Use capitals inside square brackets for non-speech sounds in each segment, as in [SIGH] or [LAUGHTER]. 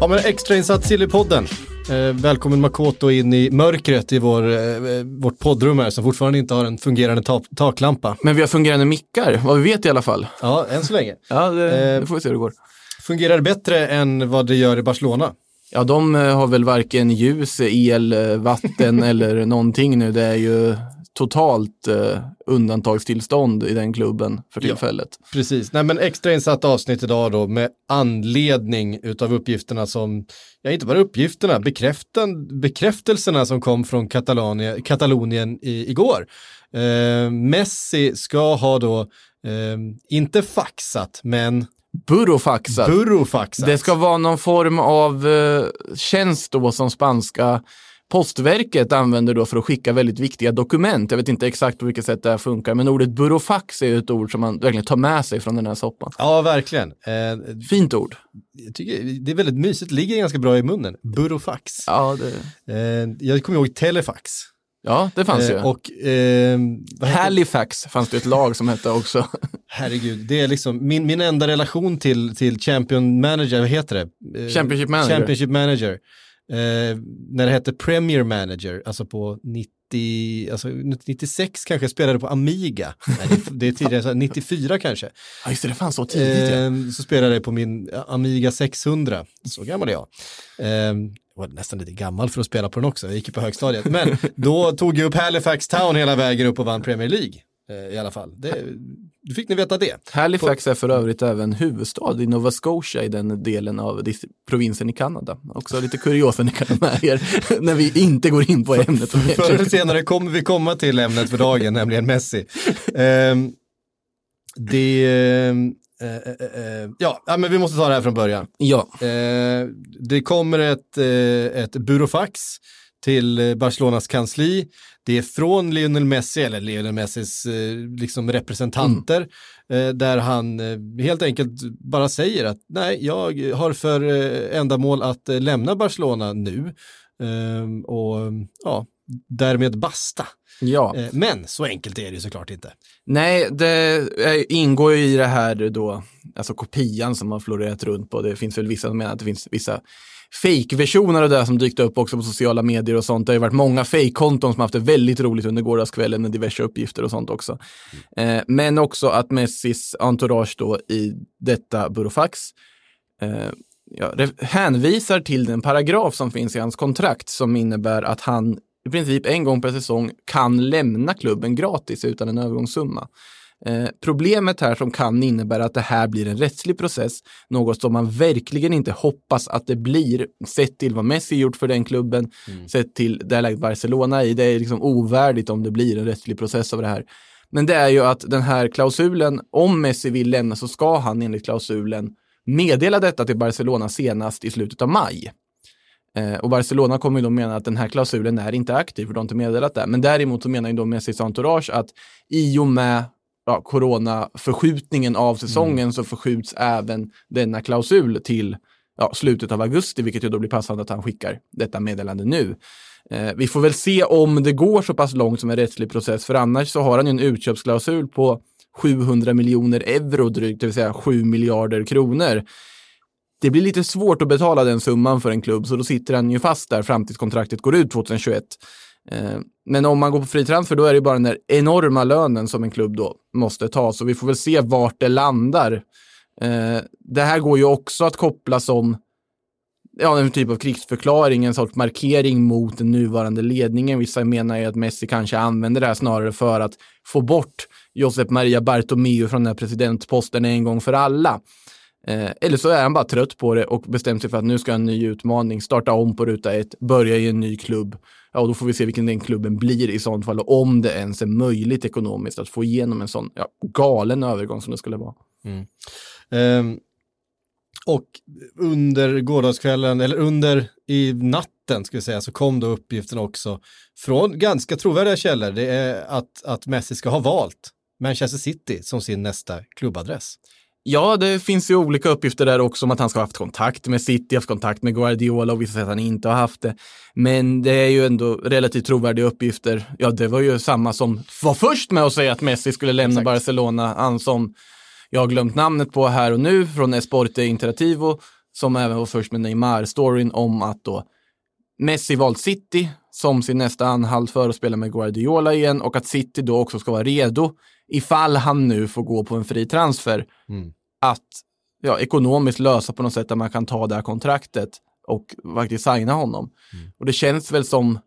Ja men extrainsatt Sillypodden. Eh, välkommen Makoto in i mörkret i vår, eh, vårt poddrum här som fortfarande inte har en fungerande ta taklampa. Men vi har fungerande mickar, vad vi vet i alla fall. Ja, än så länge. Ja, det, Eh, det får vi se hur det går. Fungerar bättre än vad det gör i Barcelona. Ja, de eh, har väl varken ljus, el, vatten [LAUGHS] eller någonting nu. Det är ju totalt eh, undantagstillstånd i den klubben för Ja. tillfället. Precis, nej men extrainsatt avsnitt idag då med anledning utav uppgifterna som, ja inte bara uppgifterna, bekräftan, bekräftelserna som kom från Katalonien, Katalonien i, igår. Eh, Messi ska ha då, eh, inte faxat, men Burofaxat. burofaxat. Det ska vara någon form av eh, tjänst då som spanska Postverket använder då för att skicka väldigt viktiga dokument. Jag vet inte exakt på vilket sätt det här funkar, men ordet burofax är ett ord som man verkligen tar med sig från den här soppan. Ja, verkligen. Eh, Fint ord. jag tycker det är väldigt mysigt, ligger ganska bra i munnen. Burofax. Ja, det, Eh, jag kommer ihåg telefax. ja, det fanns ju. Eh, och eh, heter- Halifax fanns det ett lag som hette också. [LAUGHS] Herregud, det är liksom min, min enda relation till, till Champion Manager, vad heter det? Eh, Championship Manager. Championship Manager. Eh, när det hette Premier Manager, alltså på 90, alltså 96 kanske, spelade på Amiga. [LAUGHS] Nej, det, är tidigare, så här 94 kanske. Ja, just det, det fanns så tidigt. ja. Eh, så spelade jag på min Amiga 600, så gammal är jag. Eh, var nästan lite gammal för att spela på den också, jag gick ju på högstadiet. Men [LAUGHS] då tog jag upp Halifax Town hela vägen upp och vann Premier League. Eh, I alla fall. Det, då fick ni veta det. Halifax är för övrigt även huvudstad i Nova Scotia i den delen av provinsen i Kanada. Också lite kuriosa ni kan ha med er [LAUGHS] när vi inte går in på ämnet. Förr eller senare kommer vi komma till ämnet för dagen, nämligen Messi. [LAUGHS] Ehm, det, eh, eh, ja, men vi måste ta det här från början. Ja, det kommer ett, ett burofax till eh, Barcelonas kansli. Det är från Lionel Messi, eller Lionel Messis eh, liksom representanter, eh, där han helt enkelt bara säger att nej, jag har för ändamål att lämna Barcelona nu. Och ja, därmed basta. ja. Men så enkelt är det såklart inte. Nej, det ingår ju i det här då, alltså kopian som har florerat runt på. Det finns väl vissa som menar att det finns vissa fake-versioner av det som dykt upp också på sociala medier och sånt. Det har ju varit många fake-konton som haft det väldigt roligt under gårdagskvällen med diverse uppgifter och sånt också. Eh, men också att Messis entourage då i detta burofax eh, ja, hänvisar till den paragraf som finns i hans kontrakt som innebär att han i princip en gång per säsong kan lämna klubben gratis utan en övergångssumma. Eh, problemet här som kan innebära att det här blir en rättslig process, något som man verkligen inte hoppas att det blir, sett till vad Messi gjort för den klubben, sett till det läget Barcelona i. Det är liksom ovärdigt om det blir en rättslig process av det här. Men det är ju att den här klausulen, om Messi vill lämna så ska han enligt klausulen meddela detta till Barcelona senast i slutet av maj. Eh, och Barcelona kommer ju då mena att den här klausulen är inte aktiv, för de har inte meddelat det. Men däremot så menar ju då Messis entourage att i och med ja, coronaförskjutningen av säsongen så förskjuts även denna klausul till ja, slutet av augusti, vilket ju då blir passande att han skickar detta meddelande nu. Eh, vi får väl se om det går så pass långt som en rättslig process, för annars så har han ju en utköpsklausul på 700 miljoner euro drygt, det vill säga 7 miljarder kronor. Det blir lite svårt att betala den summan för en klubb, så då sitter han ju fast där fram tills kontraktet går ut 2021. Eh, men om man går på fri transfer, då är det bara den där enorma lönen som en klubb då måste ta, så vi får väl se vart det landar. Eh, det här går ju också att koppla som ja, en typ av krigsförklaring, en sorts markering mot den nuvarande ledningen. Vissa menar ju att Messi kanske använder det här snarare för att få bort Josep Maria Bartomeu från den här presidentposten en gång för alla. Eh, eller så är han bara trött på det och bestämt sig för att nu ska han en ny utmaning, starta om på ruta ett, börja i en ny klubb. Ja, och då får vi se vilken den klubben blir i sånt fall och om det ens är möjligt ekonomiskt att få igenom en sån ja, galen övergång som det skulle vara. Mm. Ehm, Och under gårdagskvällen, eller under i natten ska vi säga, så kom då uppgiften också från ganska trovärdiga källor. Det är att, att Messi ska ha valt Manchester City som sin nästa klubbadress. Ja, det finns ju olika uppgifter där också om att han ska ha haft kontakt med City, haft kontakt med Guardiola och vissa säger att han inte har haft det. Men det är ju ändå relativt trovärdiga uppgifter. Ja, det var ju samma som var först med att säga att Messi skulle lämna Exakt. Barcelona. Han som jag har glömt namnet på här och nu från Esporte Interativo, som även var först med Neymar-storyn om att då Messi valt City som sin nästa anhalt för att spela med Guardiola igen och att City då också ska vara redo ifall han nu får gå på en fri transfer att ja, ekonomiskt lösa på något sätt där man kan ta det här kontraktet och faktiskt signa honom. Och det känns väl som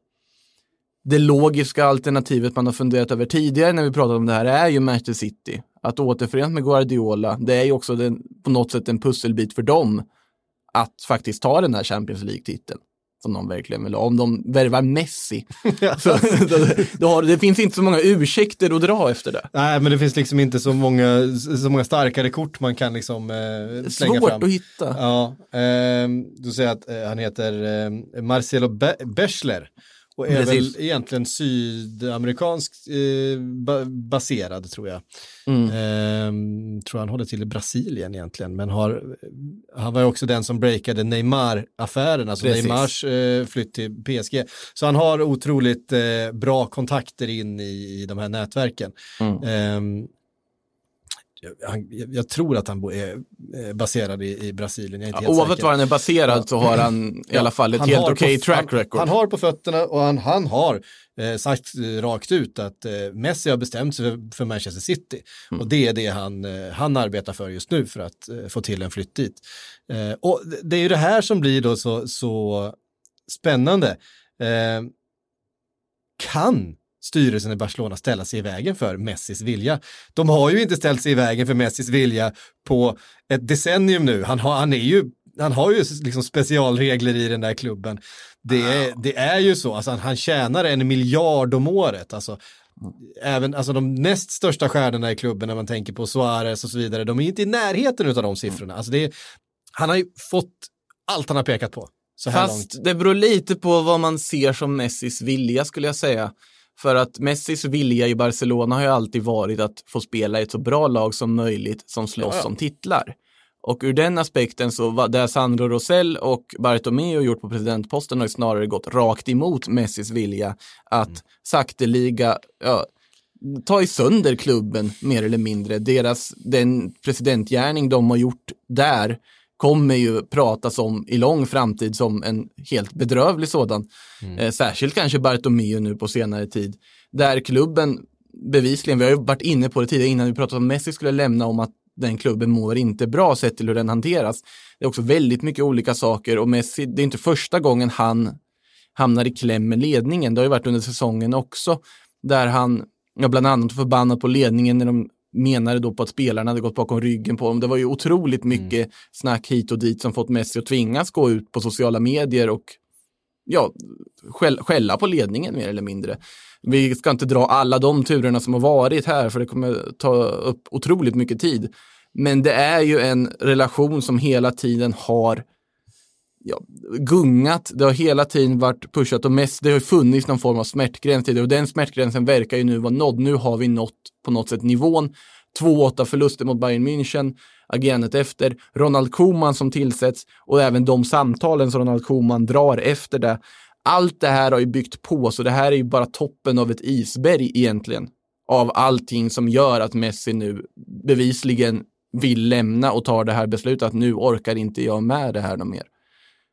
det logiska alternativet man har funderat över tidigare när vi pratat om det här är ju Manchester City. Att återförenas med Guardiola, det är ju också den, på något sätt en pusselbit för dem att faktiskt ta den här Champions League-titeln. Som de verkligen vill ha. Om de värvar Messi. [LAUGHS] så, då, har, det finns inte så många ursäkter att dra efter det. Nej, men det finns liksom inte så många, så många starkare kort man kan liksom eh, slänga Svårt fram. att hitta. Ja, ehm, du säger att eh, han heter eh, Marcelo Be- Bechler och är Precis. väl egentligen sydamerikanskt eh, ba- baserad tror jag. Mm. Ehm, tror han håller till i Brasilien egentligen, men har, han var ju också den som breakade Neymar-affären, alltså Precis. Neymars eh, flytt till PSG. Så han har otroligt eh, bra kontakter in i, i de här nätverken. Mm. Ehm, han, jag, jag tror att han bo- är eh, baserad i, i Brasilien, jag är inte helt Oavsett säker. var han är baserad så har han i alla fall ett Han helt okej på- track han, record. Han har på fötterna och han, han har eh, sagt eh, rakt ut att eh, Messi har bestämt sig för, för Manchester City. Mm. Och det är det han, eh, han arbetar för just nu för att eh, få till en flytt dit. Eh, och det- det är ju det här som blir då så, så spännande. Eh, kan styrelsen i Barcelona ställa sig i vägen för Messis vilja? De har ju inte ställt sig i vägen för Messis vilja på ett decennium nu. Han har, han är ju han har ju liksom specialregler i den där klubben. Det är, det är ju så, alltså han, han tjänar en miljard om året. Alltså, även alltså de näst största stjärnorna i klubben när man tänker på Suarez och så vidare, de är inte i närheten av de siffrorna. Alltså det är, han har ju fått allt han har pekat på. Så här långt. Fast det beror lite på vad man ser som Messis vilja skulle jag säga. För att Messis vilja i Barcelona har ju alltid varit att få spela i ett så bra lag som möjligt som slåss Ja, om titlar. Och ur den aspekten så var det Sandro Rosell och Bartomeu gjort på presidentposten har snarare gått rakt emot Messis vilja att Mm. sakteliga ja, ta i sönder klubben mer eller mindre. Deras, den presidentgärning de har gjort där kommer ju pratas om i lång framtid som en helt bedrövlig sådan. Eh, särskilt kanske Bartomeu nu på senare tid. Där klubben bevisligen, vi har ju varit inne på det tidigare innan vi pratade om Messi skulle lämna om att den klubben mår inte bra sett till hur den hanteras. Det är också väldigt mycket olika saker och Messi, det är inte första gången han hamnar i kläm med ledningen. Det har ju varit under säsongen också där han, ja, bland annat förbannad på ledningen när de menade då på att spelarna hade gått bakom ryggen på dem. Det var ju otroligt mycket snack hit och dit som fått Messi att tvingas gå ut på sociala medier och ja, skäll, skälla på ledningen mer eller mindre. Vi ska inte dra alla de turerna som har varit här för det kommer ta upp otroligt mycket tid. Men det är ju en relation som hela tiden har ja, gungat. Det har hela tiden varit pushat och mest, det har funnits någon form av smärtgräns tidigare det och den smärtgränsen verkar ju nu vara nådd. Nu har vi nått på något sätt nivån. 2-8 förluster mot Bayern München, agerandet efter, Ronald Koeman som tillsätts och även de samtalen som Ronald Koeman drar efter det. Allt det här har ju byggt på, så det här är ju bara toppen av ett isberg egentligen. Av allting som gör att Messi nu bevisligen vill lämna och tar det här beslutet att nu orkar inte jag med det här något mer.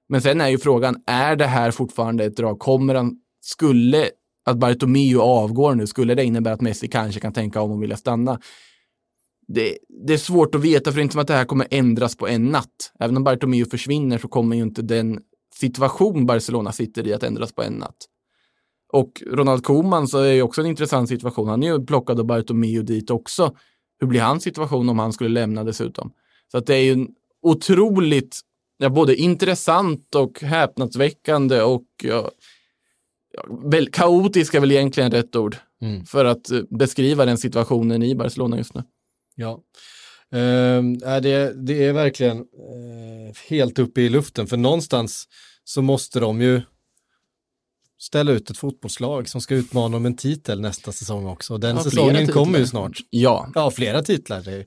Men sen är ju frågan, är det här fortfarande ett drag? Kommer han, skulle att Bartomeu avgår nu, skulle det innebära att Messi kanske kan tänka om och vilja stanna? Det, det är svårt att veta, för det är inte som att det här kommer ändras på en natt. Även om Bartomeu försvinner så kommer ju inte den situation Barcelona sitter i att ändras på en natt. Och Ronald Koeman så är ju också en intressant situation. Han är ju plockad av Bartomeu dit också. Hur blir hans situation om han skulle lämna dessutom? Så att det är ju en otroligt, ja, både intressant och häpnadsväckande och ja, väl, kaotisk är väl egentligen rätt ord Mm. för att eh, beskriva den situationen i Barcelona just nu. Ja. Nej, det, det är verkligen eh, helt uppe i luften, för någonstans så måste de ju ställa ut ett fotbollslag som ska utmana om en titel nästa säsong också. Den Ja, säsongen kommer ju snart. Ja, Ja, flera titlar.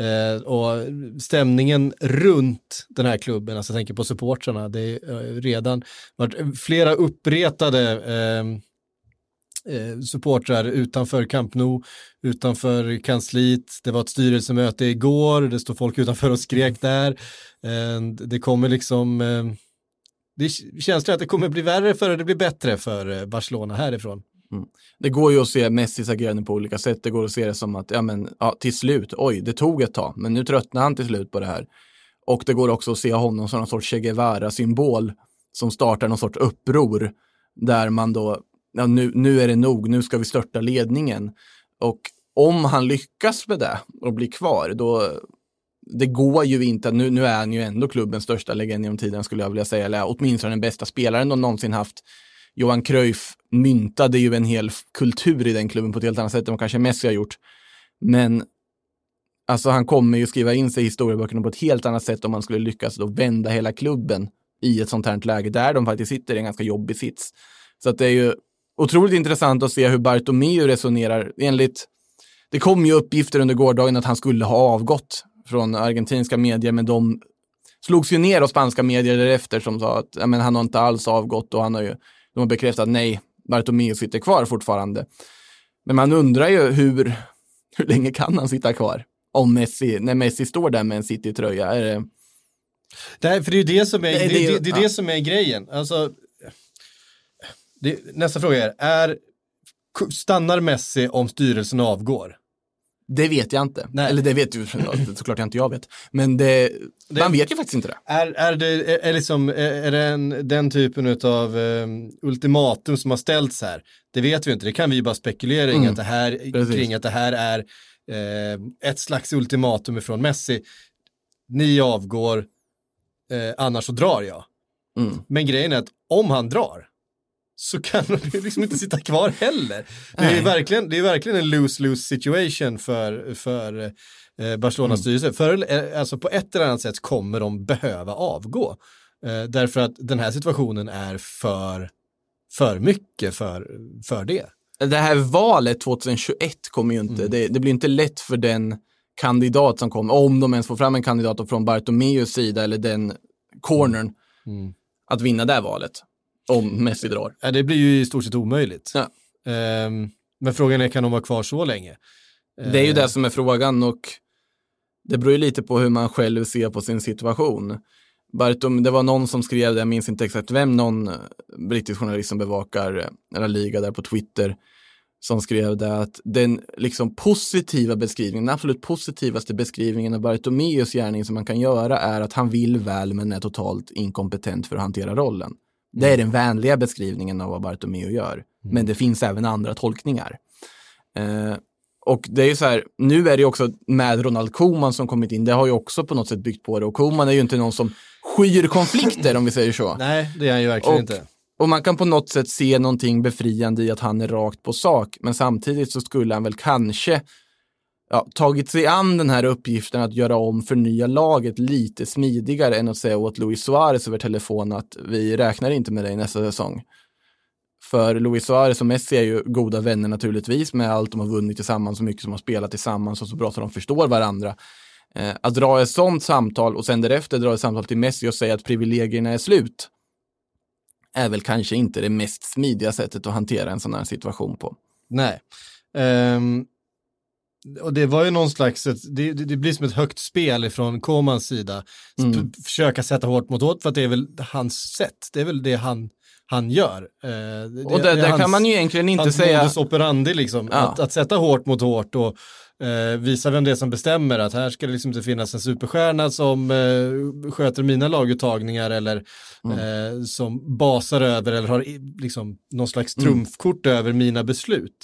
Eh, och stämningen runt den här klubben, alltså jag tänker på supportrarna, det är eh, redan varit flera uppretade eh, eh, supportrar utanför Camp Nou, utanför kansliet. Det var ett styrelsemöte igår, det stod folk utanför och skrek där. Eh, det kommer liksom, eh, det känns att det kommer bli värre före det blir bättre för eh, Barcelona härifrån. Mm. det går ju att se Messis agerande på olika sätt. Det går att se det som att, ja men, ja, till slut, oj, det tog ett tag, men nu tröttnar han till slut på det här. Och det går också att se honom som någon sorts Che Guevara-symbol som startar någon sorts uppror där man då, ja, nu, nu är det nog, nu ska vi störta ledningen. Och om han lyckas med det och blir kvar, då det går ju inte, nu, nu är han ju ändå klubbens största legend genom tiden skulle jag vilja säga, eller åtminstone den bästa spelaren de någonsin haft. Johan Cruyff myntade ju en hel kultur i den klubben på ett helt annat sätt än vad kanske Messi har gjort. Men alltså han kommer ju skriva in sig i historieböckerna på ett helt annat sätt om man skulle lyckas då vända hela klubben i ett sånt här läge där de faktiskt sitter i en ganska jobbig sits. Så att det är ju otroligt intressant att se hur Bartomeu resonerar. Enligt, det kom ju uppgifter under gårdagen att han skulle ha avgått från argentinska medier, men de slogs ju ner av spanska medier därefter som sa att ja, men han har inte alls avgått och han har ju, de har bekräftat nej, Bartomeu sitter kvar fortfarande. Men man undrar ju hur, hur länge kan han sitta kvar? Om Messi, när Messi står där med en City-tröja. Är det, Nej, för det är ju det som är, det, det det, det, är det som är grejen. Alltså, nästa fråga är, är, stannar Messi om styrelsen avgår? Det vet jag inte. Nej. Eller det vet ju såklart inte jag vet. Men det, Det- man vet ju faktiskt inte det. Är, är det, är, liksom, är, det en, den typen av ultimatum som har ställts här? Det vet vi inte, det kan vi ju bara spekulera Mm. att det här, Precis. kring att det här är eh, ett slags ultimatum ifrån Messi. Ni avgår, eh, annars så drar jag. Mm. Men grejen är att om han drar så kan de ju liksom inte sitta kvar heller. Det är verkligen, det är verkligen en lose-lose situation för, för eh, Barcelonas Mm. styrelse. För, eh, alltså på ett eller annat sätt kommer de behöva avgå. Eh, därför att den här situationen är för, för mycket för, för det. Det här valet 2021 kommer ju inte, det, det blir inte lätt för den kandidat som kommer, om de ens får fram en kandidat från Bartomeus sida eller den cornern, att vinna det valet. Om Messi drar. Ja, det blir ju i stort sett omöjligt. Ja. Ehm, men frågan är, kan de vara kvar så länge? Det är ju det som är frågan och det beror ju lite på hur man själv ser på sin situation. Bartom, det var någon som skrev jag minns inte exakt vem, någon eh, brittisk journalist som bevakar eh, La Liga där på Twitter, som skrev det att den liksom positiva beskrivningen, den absolut positivaste beskrivningen av Bartomeus gärning som man kan göra är att han vill väl men är totalt inkompetent för att hantera rollen. Det är den vänliga beskrivningen av vad Bartomeu gör. Men det finns även andra tolkningar. Eh, och det är ju så här, nu är det ju också med Ronald Koeman som kommit in, det har ju också på något sätt byggt på det. Och Koeman är ju inte någon som skyr konflikter om vi säger så. [LAUGHS] Nej, det är han ju verkligen Och- inte. Och man kan på något sätt se någonting befriande i att han är rakt på sak, men samtidigt så skulle han väl kanske ja, tagit sig an den här uppgiften att göra om, förnya laget lite smidigare än att säga åt Luis Suarez över telefon att vi räknar inte med dig nästa säsong. För Luis Suarez och Messi är ju goda vänner naturligtvis med allt de har vunnit tillsammans, så mycket som har spelat tillsammans och så bra så de förstår varandra. Eh, att dra ett sånt samtal och sen därefter dra ett samtal till Messi och säga att privilegierna är slut är väl kanske inte det mest smidiga sättet att hantera en sån här situation på. Nej. Um, och det var ju någon slags, ett, det, det blir som ett högt spel ifrån Komans sida. Mm. Försöka sätta hårt mot hårt för att det är väl hans sätt, det är väl det han, han gör. Eh, det, Och där, är där hans- kan man ju egentligen inte hans säga... modus operandi liksom, Ja. att, att sätta hårt mot hårt och eh, visa vem det är som bestämmer att här ska det liksom inte finnas en superstjärna som eh, sköter mina laguttagningar eller Mm. eh, som basar över eller har liksom någon slags Mm. trumfkort över mina beslut.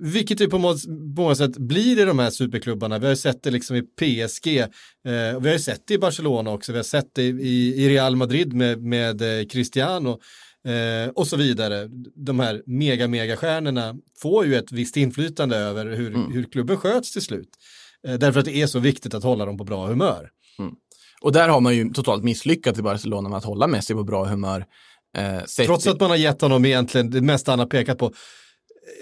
Vilket ju på många, sätt blir i de här superklubbarna. Vi har ju sett det liksom i PSG, eh, och vi har ju sett det i Barcelona också, vi har sett det i, i Real Madrid med, med eh, Cristiano eh, och så vidare. De här mega, mega stjärnorna får ju ett visst inflytande över hur, hur klubben sköts till slut. Eh, därför att det är så viktigt att hålla dem på bra humör. Och där har man ju totalt misslyckats i Barcelona med att hålla Messi på bra humör. Eh, Trots att man har gett honom egentligen det mesta han har pekat på.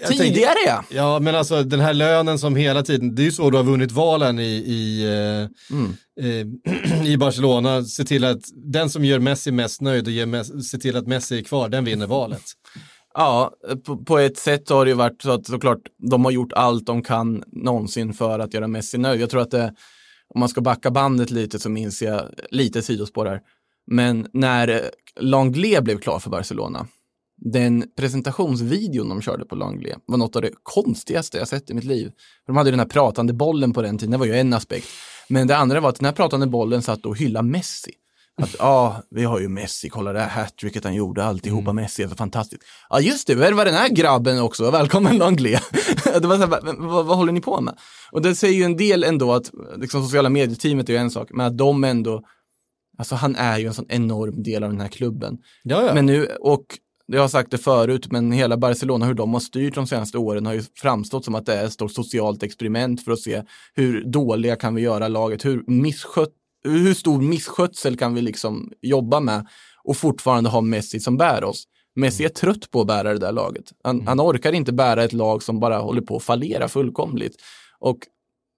Jag Tidigare ja. Ja, men alltså den här lönen som hela tiden, det är ju så du har vunnit valen i, i, eh, Mm. eh, [CLEARS THROAT] i Barcelona. Se till att den som gör Messi mest nöjd och ger Messi, se till att Messi är kvar, den vinner valet. Ja, på, på ett sätt har det ju varit så att såklart de har gjort allt de kan någonsin för att göra Messi nöjd. Jag tror att det, om man ska backa bandet lite så minns jag lite sidospår här. Men när eh, Langlais blev klar för Barcelona, den presentationsvideon de körde på Langlais var något av det konstigaste jag sett i mitt liv. De hade den här pratande bollen på den tiden, det var ju en aspekt. Men det andra var att den här pratande bollen satt och hyllade Messi. Att ja, vi har ju Messi, kolla det här hattricket han gjorde, alltihopa Messi är så fantastiskt. Ja just det, värva den här grabben också, välkommen Langlais. [LAUGHS] det var så här, "Men vad, vad håller ni på med? Och det säger ju en del ändå att, liksom sociala medieteamet är ju en sak, men att de ändå, alltså han är ju en sån enorm del av den här klubben. Ja, ja. Men nu, och jag har sagt det förut, men hela Barcelona, hur de har styrt de senaste åren har ju framstått som att det är ett stort socialt experiment för att se hur dåliga kan vi göra laget, hur, misskött, hur stor misskötsel kan vi liksom jobba med och fortfarande ha Messi som bär oss. Messi är trött på att bära det där laget. Han, han orkar inte bära ett lag som bara håller på att fallera fullkomligt. Och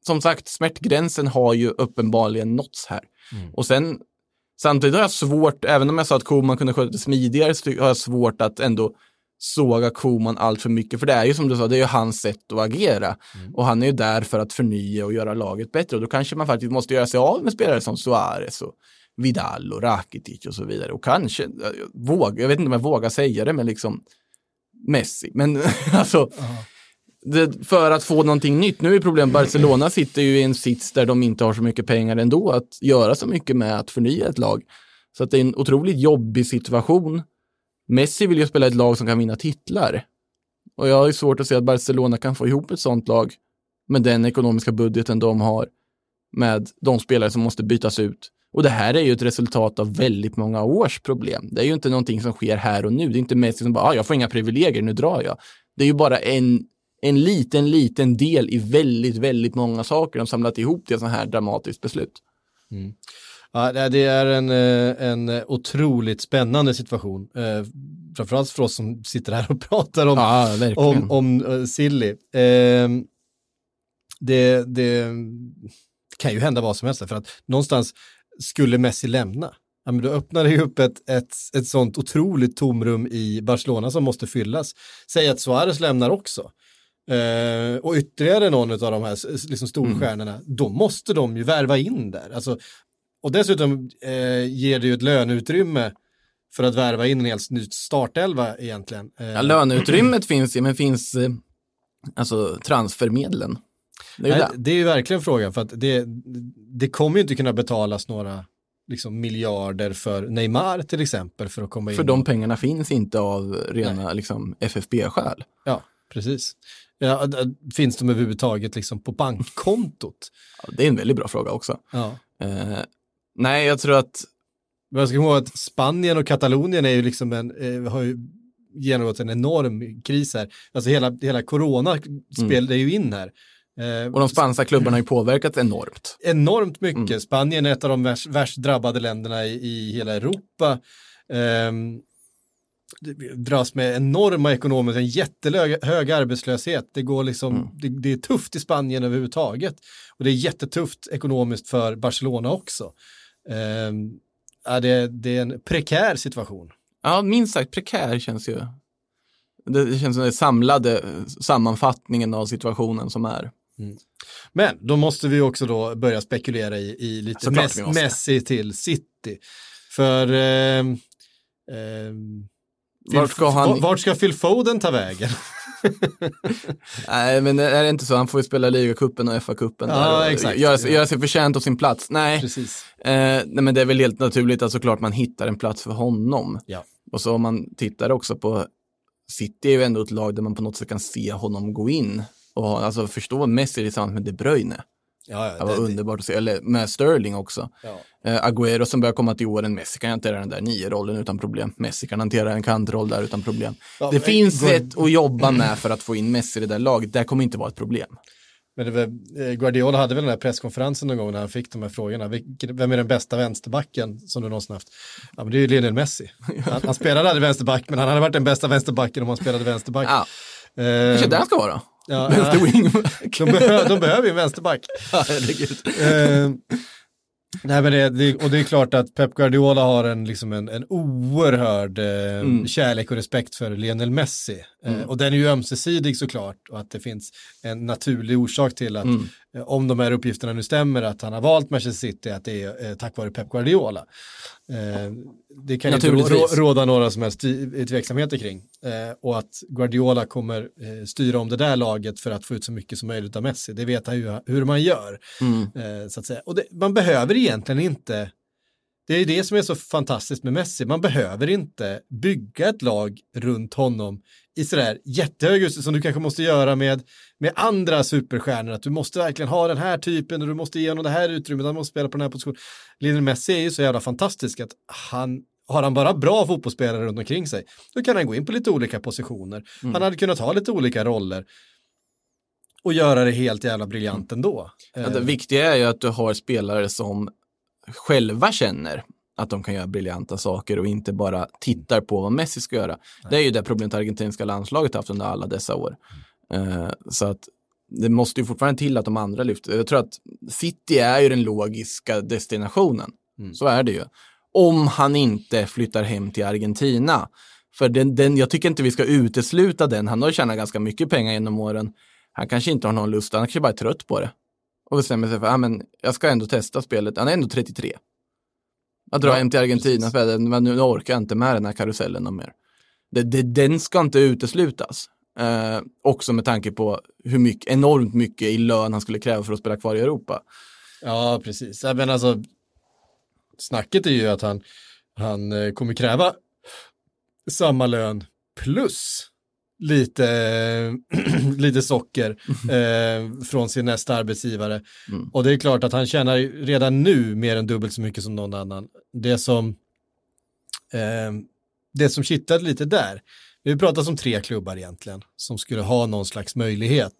som sagt, smärtgränsen har ju uppenbarligen nåtts här. Och sen Samtidigt har jag svårt, även om jag sa att Koman kunde sköta det smidigare, så har jag svårt att ändå såga Koman allt för mycket. För det är ju som du sa, det är ju hans sätt att agera. Och han är ju där för att förnya och göra laget bättre. Och då kanske man faktiskt måste göra sig av med spelare som Suarez och Vidal och Rakitic och så vidare. Och kanske, jag, våg, jag vet inte om jag vågar säga det, men liksom Messi. Men [LAUGHS] alltså, det, för att få någonting nytt. Nu är problemet Barcelona sitter ju i en sits där de inte har så mycket pengar ändå att göra så mycket med att förnya ett lag. Så att det är en otroligt jobbig situation. Messi vill ju spela ett lag som kan vinna titlar. Och jag har ju svårt att se att Barcelona kan få ihop ett sånt lag med den ekonomiska budgeten de har med de spelare som måste bytas ut. Och det här är ju ett resultat av väldigt många års problem. Det är ju inte någonting som sker här och nu. Det är inte Messi som bara, ah, jag får inga privilegier, nu drar jag. Det är ju bara en, en liten, liten del i väldigt, väldigt många saker de samlat ihop till ett sånt här dramatiskt beslut. Ja, det- är en, eh, en otroligt spännande situation. Eh, Framförallt för oss som sitter här och [LAUGHS] pratar om, Ja, om, om uh, Silly. Ehm, det, det kan ju hända vad som helst, för att någonstans skulle Messi lämna, ja, men då öppnar det ju upp ett, ett, ett sånt otroligt tomrum i Barcelona som måste fyllas. Säg att Suarez lämnar också. Eh, och ytterligare någon av de här liksom storstjärnorna, då måste de ju värva in där. Alltså, och dessutom eh, ger det ju ett löneutrymme för att värva in en helt ny startelva egentligen. Eh, Ja, löneutrymmet [CLEARS THROAT] finns ju, men finns alltså transfermedlen? Det är Nej, det. det är ju verkligen frågan, för att det, det kommer ju inte kunna betalas några liksom, miljarder för Neymar till exempel för att komma in. För de pengarna finns inte av rena liksom, FFB-skäl. Ja, precis. Ja, finns de överhuvudtaget liksom på bankkontot? Ja, det är en väldigt bra fråga också. Ja. Eh, nej, jag tror att Men jag ska komma ihåg att Spanien och Katalonien är ju liksom en, eh, har ju genomgått en enorm kris här. Alltså hela, hela corona spelade ju in här. Eh, och de spanska klubbarna har ju påverkats enormt. enormt mycket. Spanien är ett av de värst, värst drabbade länderna i, i hela Europa. Det dras med enorma ekonomiska, en jättehög hög arbetslöshet. Det, går liksom, det, det är tufft i Spanien överhuvudtaget. Och det är jättetufft ekonomiskt för Barcelona också. Ja, det, det är en prekär situation. Ja, minst sagt prekär känns ju. Det känns som den samlade eh, sammanfattningen av situationen som är. Men då måste vi också då börja spekulera i, i lite Mess. Messi till City. För ehm, ehm, Vart ska han- Vart ska Phil Foden ta vägen? [LAUGHS] Nej, men är det inte så? Han får ju spela ligacupen och FA-cupen. Ja, exakt. Göra, sig- göra sig förtjänt av sin plats. Nej, Precis. eh, nej, men det är väl helt naturligt att såklart man hittar en plats för honom. Ja. Och så om man tittar också på City är ju ändå ett lag där man på något sätt kan se honom gå in. Och alltså förstå Messi tillsammans med De Bruyne. Ja, ja, Det var underbart att se, eller med Sterling också. ja. Eh, Agüero som börjar komma till åren, Messi kan hantera den där nio-rollen utan problem. Messi kan hantera en kantroll där utan problem. Ja, det men- finns sätt att jobba med för att få in Messi i det där laget. Det kommer inte vara ett problem. Men det var, eh, Guardiola hade väl den här presskonferensen någon gång när han fick de här frågorna. Vilken, vem är den bästa vänsterbacken som du någonsin haft? Ja, men det är ju Lionel Messi. [LAUGHS] Han, han spelade aldrig vänsterback, men han hade varit den bästa vänsterbacken om han spelade vänsterback. Ja, Eh, kanske där han ska vara. Ja, [LAUGHS] Vänster ja, wingback. [LAUGHS] de, behö, de behöver ju en vänsterback. [LAUGHS] Herregud. Eh, nej, men det, det, och det är klart att Pep Guardiola har en, liksom en, en oerhörd eh, Mm. kärlek och respekt för Lionel Messi. Eh, och den är ju ömsesidig såklart och att det finns en naturlig orsak till att Mm. eh, om de här uppgifterna nu stämmer att han har valt Manchester City att det är eh, tack vare Pep Guardiola. Eh, det kan inte råda några som helst tveksamheter kring. Eh, och att Guardiola kommer eh, styra om det där laget för att få ut så mycket som möjligt av Messi. Det vet han ju hur man gör. Mm. Så att säga. Och det, man behöver egentligen inte, det är det som är så fantastiskt med Messi, man behöver inte bygga ett lag runt honom i sådär jättehög utsträckning som du kanske måste göra med, med andra superstjärnor, att du måste verkligen ha den här typen och du måste ge honom det här utrymmet, han måste spela på den här positionen. Lionel Messi är ju så jävla fantastisk att han har han bara bra fotbollsspelare runt omkring sig, då kan han gå in på lite olika positioner. Han hade kunnat ha lite olika roller och göra det helt jävla briljant ändå. Ja, det Eh, viktiga är ju att du har spelare som själva känner att de kan göra briljanta saker och inte bara tittar på vad Messi ska göra. Det är ju det problemet argentinska landslaget haft under alla dessa år. Eh, så att det måste ju fortfarande till att de andra lyfter. Jag tror att City är ju den logiska destinationen. Så är det ju. Om han inte flyttar hem till Argentina. För den, den, jag tycker inte vi ska utesluta den. Han har tjänat ganska mycket pengar genom åren. Han kanske inte har någon lust, han kanske bara är trött på det. Och bestämmer sig för, ja men jag ska ändå testa spelet. Han är ändå 33. Att dra hem till Argentina, för men nu orkar jag inte med den här karusellen mer. Det, det, den ska inte uteslutas. Eh, också med tanke på hur mycket, enormt mycket i lön han skulle kräva för att spela kvar i Europa. Ja, precis. Men alltså, snacket är ju att han, han eh, kommer kräva samma lön plus lite, [CLEARS THROAT] lite socker eh, från sin nästa arbetsgivare. Mm. Och det är klart att han tjänar redan nu mer än dubbelt så mycket som någon annan. Det som, eh, det som kittlade lite där, vi pratar om tre klubbar egentligen som skulle ha någon slags möjlighet.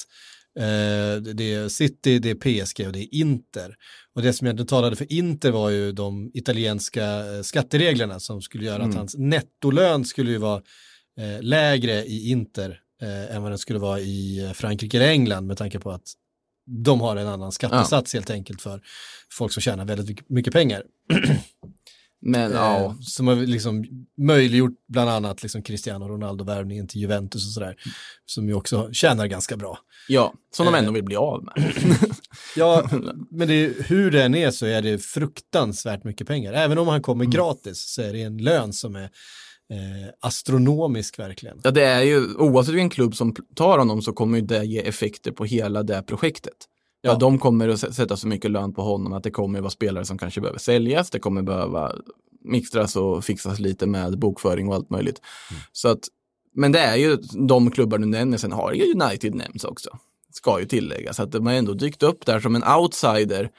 Eh, det är City, det är PSG och det är Inter. Och det som egentligen talade för Inter var ju de italienska eh, skattereglerna som skulle göra att Mm. hans nettolön skulle ju vara eh, lägre i Inter eh, än vad den skulle vara i eh, Frankrike eller England med tanke på att de har en annan skattesats helt enkelt för folk som tjänar väldigt mycket- pengar. [CLEARS THROAT] Men ja, Eh, som har liksom möjliggjort bland annat liksom Cristiano Ronaldo-värvningen till Juventus och sådär. Som ju också tjänar ganska bra. ja, som de Eh. ändå vill bli av med. [CLEARS THROAT] Ja, men det, är- hur den är så är det fruktansvärt mycket pengar. Även om han kommer gratis så är det en lön som är eh, astronomisk verkligen. Ja, det är ju, oavsett vilken klubb som tar honom så kommer ju det ge effekter på hela det projektet. Ja. Ja. de kommer att sä- sätta så mycket lön på honom att det kommer vara spelare som kanske behöver säljas, det kommer behöva mixtras och fixas lite med bokföring och allt möjligt. Så att, men det är ju de klubbar du nämner, sen har ju United nämnts också. Ska ju tilläggas, att de har ändå dykt upp där som en outsider.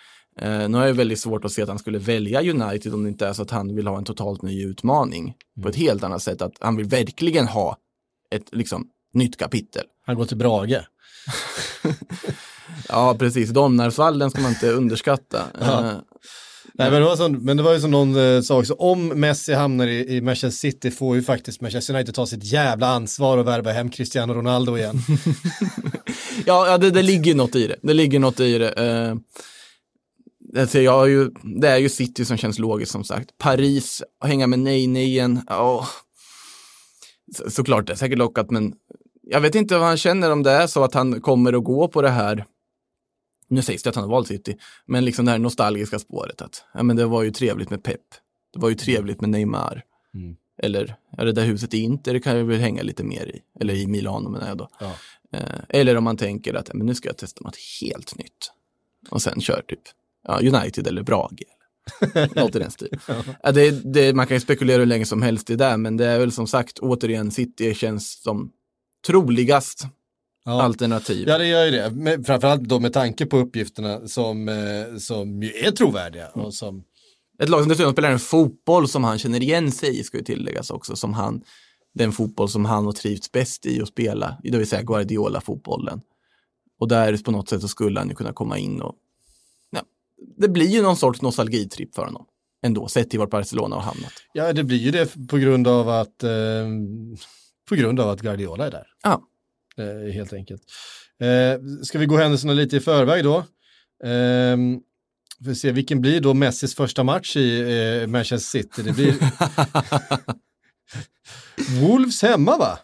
Eh, nu har jag väldigt svårt att se att han skulle välja United om det inte är så att han vill ha en totalt ny utmaning. På ett helt annat sätt, att han vill verkligen ha ett liksom, nytt kapitel. Han går till Brage. [LAUGHS] Ja, precis. Domnarsvallen ska man inte underskatta. [LAUGHS] Ja. Eh, Nej, men, det var som, men det var ju som någon eh, sa också, om Messi hamnar i, i Manchester City får ju faktiskt Manchester United ta sitt jävla ansvar och värva hem Cristiano Ronaldo igen. [LAUGHS] Ja, ja det, det ligger något i det. Det ligger något i det. Eh, alltså jag ju, det är ju City som känns logiskt som sagt. Paris, hänga med nej igen. Ja, så, såklart det är säkert lockat, men jag vet inte vad han känner om det är så att han kommer att gå på det här. Nu sägs det att han har valt City, men liksom det här nostalgiska spåret att ja, men det var ju trevligt med Pep. Det var ju trevligt med Neymar. Mm. Eller, ja, det där huset i Inter det kan jag väl hänga lite mer i. Eller i Milano menar jag då. Ja. Eh, eller om man tänker att men nu ska jag testa något helt nytt. Och sen kör typ ja, United eller Brage. [LAUGHS] Något i den stilen. Ja, det, det, man kan ju spekulera hur länge som helst i det, men det är väl som sagt återigen City känns som troligast Ja. alternativ. Ja, det gör ju det. Men framförallt då med tanke på uppgifterna som, eh, som ju är trovärdiga och som Ett lag som dessutom spelar en fotboll som han känner igen sig i, ska ju tilläggas också, som han, den fotboll som han har trivts bäst i att spela, det vill säga Guardiola-fotbollen. Och där på något sätt så skulle han ju kunna komma in och det blir ju någon sorts nostalgitripp för honom ändå, sett till vart Barcelona har hamnat. Ja, det blir ju det på grund av att, eh, på grund av att Guardiola är där. Ja. Eh, helt enkelt. Eh, ska vi gå händelserna lite i förväg då? Eh, får se, vilken blir då Messis första match i eh, Manchester City? Det blir [LAUGHS] Wolves hemma va?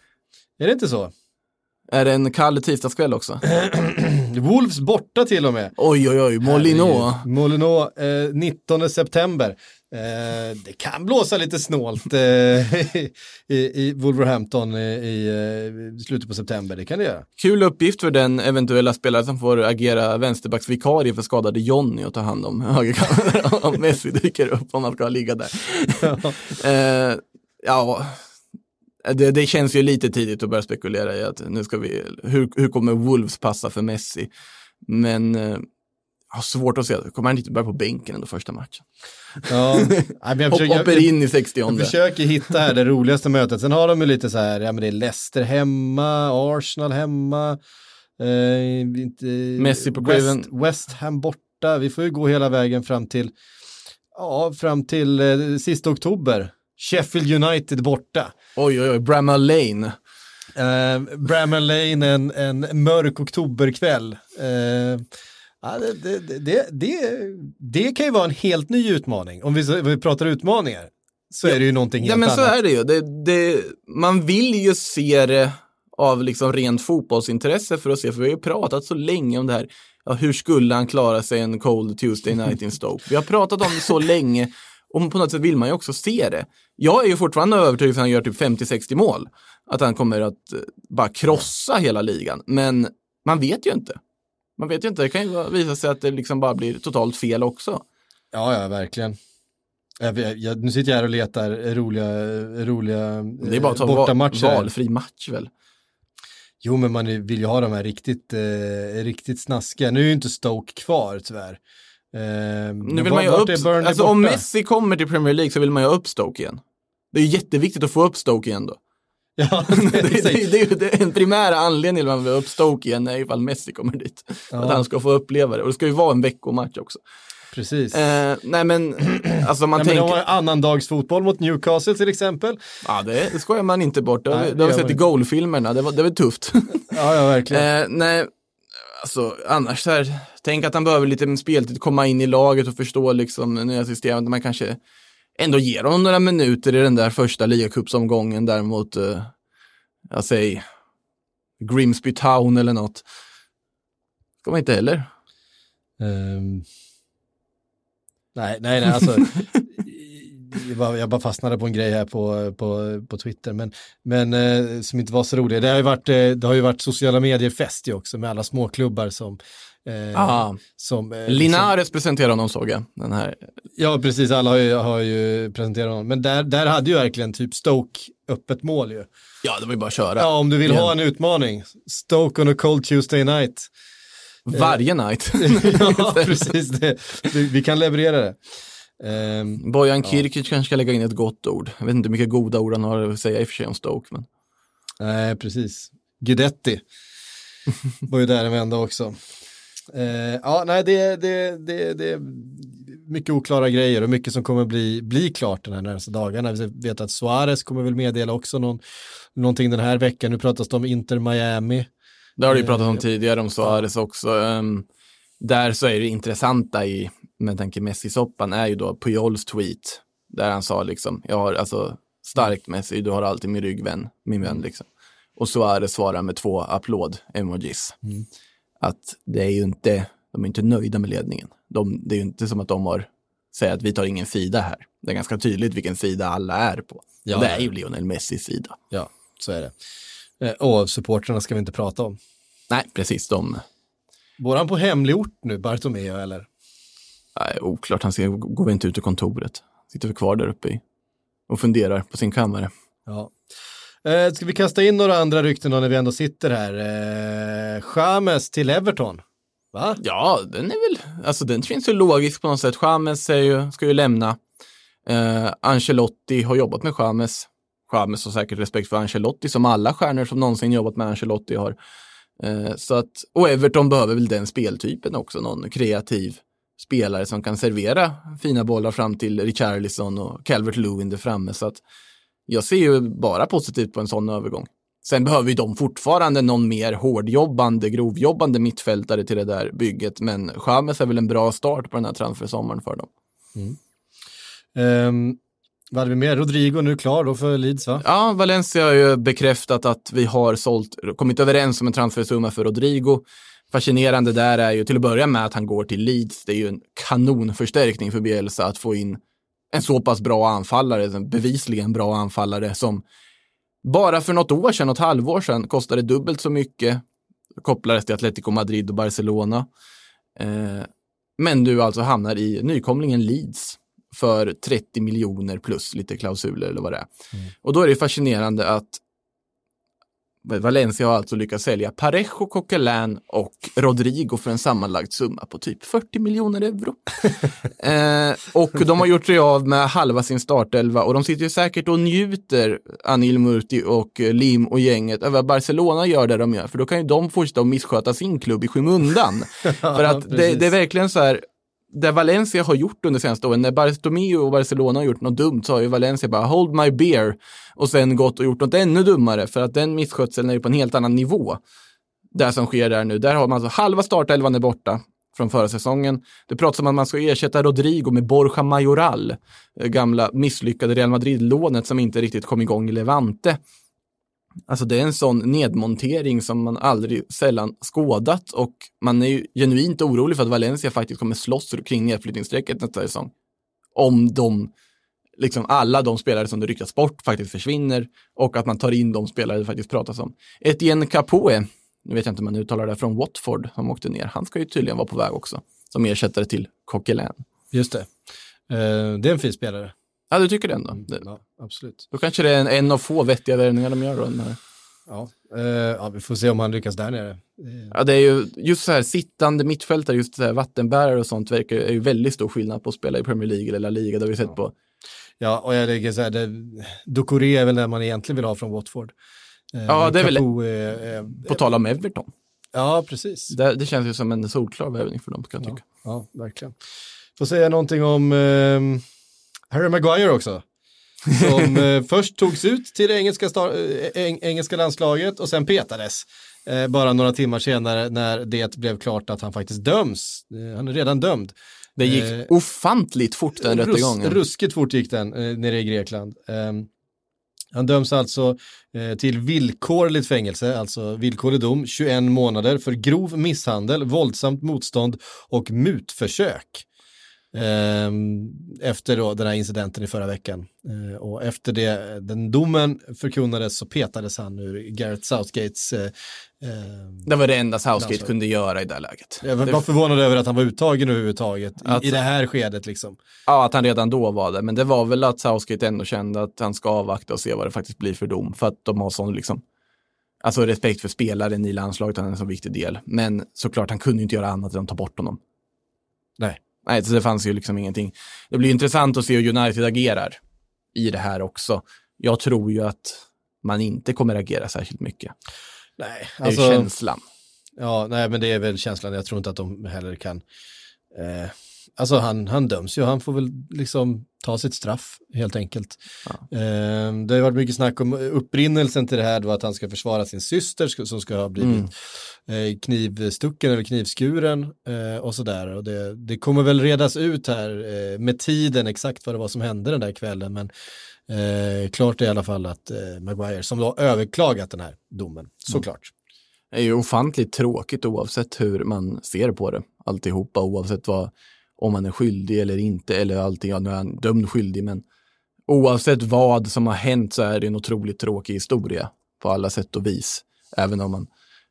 Är det inte så? Är det en kall tisdagskväll också? [CLEARS THROAT] Wolves borta till och med. Oj, oj, oj, Molino. Molino, eh, 19 september. Eh, det kan blåsa lite snålt eh, [LAUGHS] i, i Wolverhampton i, i eh, slutet på september, det kan det göra. Kul uppgift för den eventuella spelare som får agera vänsterbacksvikarie för skadade Jonny och ta hand om [LAUGHS] högerkanten om Messi dyker upp om han ska ligga där. [LAUGHS] eh, ja, det, det, känns ju lite tidigt att börja spekulera i att nu ska vi, hur, hur kommer Wolves passa för Messi? Men eh, har svårt att se, kommer han inte börja på bänken ändå första matchen? Ja, men jag [LAUGHS] försöker, Hoppar in i 60 Jag försöker hitta här det roligaste mötet. Sen har de ju lite så här, ja men det är Leicester hemma, Arsenal hemma, eh, inte, Messi på West, West Ham borta. Vi får ju gå hela vägen fram till, ja, fram till eh, sista oktober. Sheffield United borta. Oj, oj, oj, Bramall Lane. Eh, Bramall Lane en, en mörk oktoberkväll. Eh, ja, det, det, det, det, kan ju vara en helt ny utmaning. Om vi, om vi pratar utmaningar så är det ju någonting helt ja, men annat. så är det ju. Det, det, man vill ju se det av liksom rent fotbollsintresse för att se, för vi har ju pratat så länge om det här. Ja, hur skulle han klara sig en cold Tuesday night in Stoke? Vi har pratat om det så länge och på något sätt vill man ju också se det. Jag är ju fortfarande övertygad att han gör typ 50-60 mål. Att han kommer att eh, bara krossa hela ligan. Men man vet ju inte. Man vet ju inte, det kan ju visa sig att det liksom bara blir totalt fel också. Ja, ja, verkligen. Jag, jag, nu sitter jag här och letar roliga, roliga Det är bara att ta bortamatcher. valfri match väl? Jo, men man vill ju ha de här riktigt, eh, riktigt snaskiga. Nu är ju inte Stoke kvar tyvärr. Eh, nu vill man ju upp, alltså om Messi kommer till Premier League så vill man ju upp Stoke igen. Det är ju jätteviktigt att få upp Stoke igen då. Ja, [LAUGHS] [LAUGHS] det, det, det, det, är en primära anledning till att man vill upp Stoke igen är ifall Messi kommer dit. Ja. Att han ska få uppleva det. Och det ska ju vara en veckomatch också. Precis. Eh, nej men, alltså man nej, tänker... Men de har annandagsfotboll mot Newcastle till exempel. Ja, det, det skojar man inte bort. Det, nej, det har vi sett i goalfilmerna, det var, det var tufft. ja, ja, verkligen. Eh, nej, alltså annars så här, tänk att han behöver lite speltid, komma in i laget och förstå liksom nya systemet. Man kanske ändå ger honom några minuter i den där första ligacupsomgången där mot, uh, jag säger, Grimsby Town eller något. Ska man inte heller. Um, nej, nej, nej, alltså. [LAUGHS] jag bara fastnade på en grej här på, på, på Twitter, men, men eh, som inte var så rolig. Det har ju varit, eh, det har ju varit sociala medier-fest också med alla småklubbar som Eh, som, eh, Linares som, presenterade honom såg jag. Den här. Ja, precis. Alla har ju, har ju presenterat honom. Men där, där hade ju verkligen typ Stoke öppet mål ju. Ja, det var ju bara att köra. Ja, om du vill Igen. ha en utmaning. Stoke on a cold Tuesday night. Varje night. [LAUGHS] [LAUGHS] ja, precis. Det. Vi kan leverera det. Um, Bojan Kirkic ja. kanske ska lägga in ett gott ord. Jag vet inte hur mycket goda ord han har att säga i och för sig om Stoke. Men... Nej, precis. Guidetti [LAUGHS] var ju där en vända också. Uh, ja, nej, det, det, det, det är mycket oklara grejer och mycket som kommer bli, bli klart den här närmaste dagarna. Vi vet att Suarez kommer väl meddela också någon, någonting den här veckan. Nu pratas det om Inter Miami. Det har du ju pratat om uh, tidigare, om Suarez också. Um, där så är det intressanta i, med tanke Messi-soppan, är ju då Pujols tweet. Där han sa liksom, jag har alltså starkt Messi, du har alltid min rygg vän, min vän liksom. Och Suarez svarar med två applåd-emojis. Mm att det är ju inte, de är inte nöjda med ledningen. De, det är ju inte som att de har, säger att vi tar ingen sida här. Det är ganska tydligt vilken sida alla är på. Ja, och det är ju Lionel Messis sida. Ja, så är det. Eh, och supportrarna ska vi inte prata om. Nej, precis. De... Bor han på hemlig ort nu, Bartomeu, eller? Nej, oklart. Han går väl inte ut ur kontoret. Sitter väl kvar där uppe och funderar på sin kammare. Ja. Eh, ska vi kasta in några andra rykten då när vi ändå sitter här? Eh, James till Everton. Va? Ja, den är väl, alltså den känns ju logisk på något sätt. James ju, ska ju lämna. Eh, Ancelotti har jobbat med James. James har säkert respekt för Ancelotti som alla stjärnor som någonsin jobbat med Ancelotti har. Eh, så att, och Everton behöver väl den speltypen också, någon kreativ spelare som kan servera fina bollar fram till Richarlison och Calvert Lewin där framme. Så att jag ser ju bara positivt på en sån övergång. Sen behöver ju de fortfarande någon mer hårdjobbande, grovjobbande mittfältare till det där bygget, men Chamez är väl en bra start på den här transfersommaren för dem. Um, vad hade vi mer? Rodrigo nu klar då för Leeds va? Ja, Valencia har ju bekräftat att vi har sålt, kommit överens om en transfersumma för Rodrigo. Fascinerande där är ju till att börja med att han går till Leeds. Det är ju en kanonförstärkning för Bielsa att få in en så pass bra anfallare, en bevisligen bra anfallare som bara för något år sedan, något halvår sedan, kostade dubbelt så mycket. Kopplades till Atletico Madrid och Barcelona. Eh, men du alltså hamnar i nykomlingen Leeds för 30 miljoner plus lite klausuler eller vad det är. Och då är det fascinerande att Valencia har alltså lyckats sälja Parejo, Coquelin och Rodrigo för en sammanlagd summa på typ 40 miljoner euro. [LAUGHS] eh, och de har gjort sig av med halva sin startelva och de sitter ju säkert och njuter, Anil Murti och Lim och gänget, över att Barcelona gör det de gör, för då kan ju de fortsätta att missköta sin klubb i skymundan. [LAUGHS] för att det, det är verkligen så här, det Valencia har gjort under senaste åren, när Bartomeu och Barcelona har gjort något dumt så har ju Valencia bara hold my beer och sen gått och gjort något ännu dummare för att den misskötseln är ju på en helt annan nivå. Det som sker där nu, där har man alltså halva startelvan är borta från förra säsongen. Det pratas om att man ska ersätta Rodrigo med Borja Majoral, eh, gamla misslyckade Real Madrid-lånet som inte riktigt kom igång i Levante. Alltså det är en sån nedmontering som man aldrig sällan skådat och man är ju genuint orolig för att Valencia faktiskt kommer slåss kring nedflyttningsstrecket nästa säsong. Om de, liksom alla de spelare som det ryktas bort faktiskt försvinner och att man tar in de spelare det faktiskt pratas om. Etienne Capoe, nu vet jag inte om man uttalar det, från Watford som åkte ner, han ska ju tydligen vara på väg också som ersättare till Coquelin. Just det. Eh, det är en fin spelare. Ja, du tycker det ändå? Det, Ja, absolut. då kanske det är en, en av få vettiga värvningar de gör då. Den här. Ja. Eh, ja, vi får se om han lyckas där nere. Eh, Ja, det är ju just så här sittande mittfältare, just så här vattenbärare och sånt verkar är ju väldigt stor skillnad på att spela i Premier League eller La Liga, det har vi sett på. Ja, och jag lägger så här, det, Doucouré är väl det man egentligen vill ha från Watford. Eh, Ja, det är väl- Capoe är, är, På tal om Everton, Ja, precis. det, det känns ju som en solklar värvning för dem kan jag Ja, tycka. ja, verkligen. Får säga någonting om eh, Harry Maguire också. Som [LAUGHS] eh, först togs ut till det engelska, star- eh, eng- engelska landslaget och sen petades. Eh, bara några timmar senare när det blev klart att han faktiskt döms. Eh, han är redan dömd. Det gick Eh, ofantligt fort den Rus- rättegången. Ruskigt fort gick den eh, nere i Grekland. Ehm, han döms alltså eh, till villkorligt fängelse, alltså villkorlig dom, 21 månader för grov misshandel, våldsamt motstånd och mutförsök. Ehm, efter då den här incidenten i förra veckan. Eh, och efter det, den domen förkunnades så petades han ur Gareth Southgates eh, ehm, Det var det enda Southgate kunde göra i det läget. jag var förvånad över att han var uttagen överhuvudtaget Att- i det här skedet liksom. Ja, att han redan då var det. Men det var väl att Southgate ändå kände att han ska avvakta och se vad det faktiskt blir för dom. För att de har sån liksom, alltså respekt för spelaren i landslaget, han är en så viktig del. Men såklart, han kunde inte göra annat än att ta bort honom. Nej. Nej, så det fanns ju liksom ingenting. Det blir intressant att se hur United agerar i det här också. Jag tror ju att man inte kommer agera särskilt mycket. Nej, Det är alltså, ju känslan. ja, nej, men det är väl känslan. Jag tror inte att de heller kan. Eh, alltså han, han döms ju, han får väl liksom ta sitt straff helt enkelt. Ja. Eh, det har varit mycket snack om upprinnelsen till det här då att han ska försvara sin syster som ska ha blivit Mm. eh, knivstucken eller knivskuren eh, och sådär. Och det, det kommer väl redas ut här eh, med tiden exakt vad det var som hände den där kvällen. Men klart är i alla fall att Maguire, som då har överklagat den här domen, såklart. Det är ju ofantligt tråkigt oavsett hur man ser på det. Alltihopa, oavsett vad, om man är skyldig eller inte, eller allting, ja, nu är han dömd skyldig, men oavsett vad som har hänt så är det en otroligt tråkig historia på alla sätt och vis. Även om man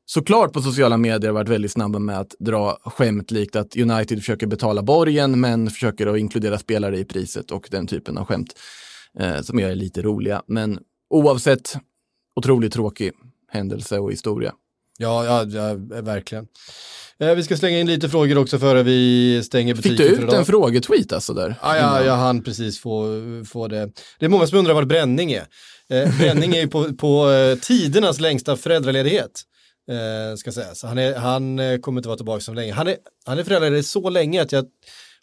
såklart på sociala medier har varit väldigt snabba med att dra skämt likt att United försöker betala borgen men försöker att inkludera spelare i priset och den typen av skämt eh, som är lite roliga. Men oavsett, otroligt tråkig händelse och historia. Ja, ja, ja verkligen. Eh, vi ska slänga in lite frågor också före vi stänger butiken Fick du för ut idag. en frågetweet alltså där? Ja, ja, jag hann precis få, få det. Det är många som undrar vad bränning är. Eh, [LAUGHS] bränning är ju på, på eh, tidernas längsta föräldraledighet. Eh, ska sägas. Han, är, han eh, kommer inte vara tillbaka så länge. Han är, han är föräldraledig så länge att jag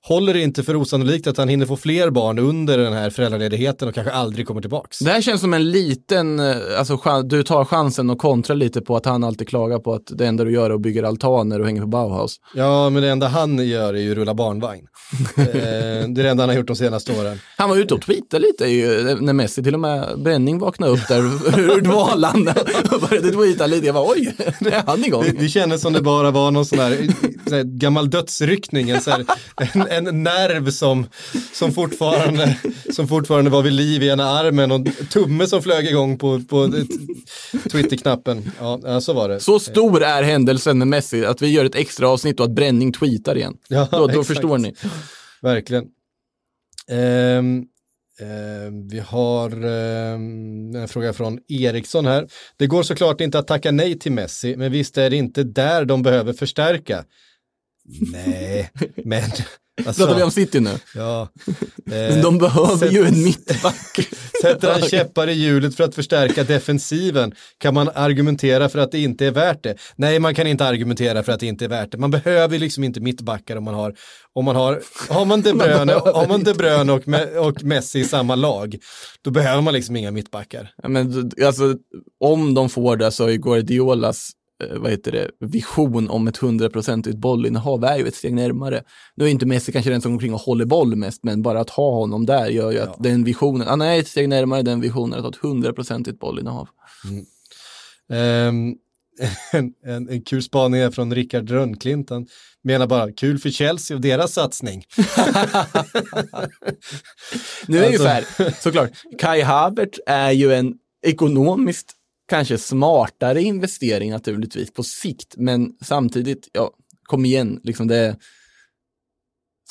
håller det inte för osannolikt att han hinner få fler barn under den här föräldraledigheten och kanske aldrig kommer tillbaks. Det här känns som en liten, eh, alltså du tar chansen och kontrar lite på att han alltid klagar på att det enda du gör är att bygga altaner och hänger på Bauhaus. Ja, men det enda han gör är ju rulla barnvagn. [LAUGHS] eh, det är det enda han har gjort de senaste åren. Han var ute och tweetade lite ju, när Messi till och med Bränning vaknade upp där [LAUGHS] ur dvalan och började tweeta lite. Jag bara oj, [LAUGHS] det är han igång. Det, det kändes som det bara var någon sån här, så här gammal dödsryckning, en, så här, en, en nerv som, som, fortfarande, som fortfarande var vid liv i ena armen och tumme som flög igång på, på Twitter-knappen. Ja, så var det. Så stor är händelsen med Messi att vi gör ett extra avsnitt och att Bränning tweetar igen. Ja, då då förstår ni. Verkligen. Ehm, ehm, vi har ehm, en fråga från Eriksson här. Det går såklart inte att tacka nej till Messi, men visst är det inte där de behöver förstärka? Nej, men... [LAUGHS] Alltså, Pratar vi om City nu? ja, Men [LAUGHS] eh, de behöver sätt- ju en mittback. [LAUGHS] Sätter han käppar i hjulet för att förstärka defensiven kan man argumentera för att det inte är värt det. Nej, man kan inte argumentera för att det inte är värt det. Man behöver liksom inte mittbackar om man har, om man har, har man De Bruyne, har man De Bruyne och, och Messi i samma lag, då behöver man liksom inga mittbackar. Ja, men, alltså, om de får det så är Guardiolas eh, vad heter det, vision om ett hundraprocentigt bollinnehav är ju ett steg närmare. Nu är inte Messi kanske den som går omkring och håller boll mest, men bara att ha honom där gör ju att den visionen, han är ett steg närmare den visionen att ha ett hundraprocentigt bollinnehav. Ehm, [LAUGHS] en, en, en kul spaning är från Rickard Rönnklint, han menar bara kul för Chelsea och deras satsning. [LAUGHS] [LAUGHS] Nu är det ju så Alltså- här, såklart, Kai Havert är ju en ekonomiskt kanske smartare investering naturligtvis på sikt, men samtidigt, ja, kom igen, liksom det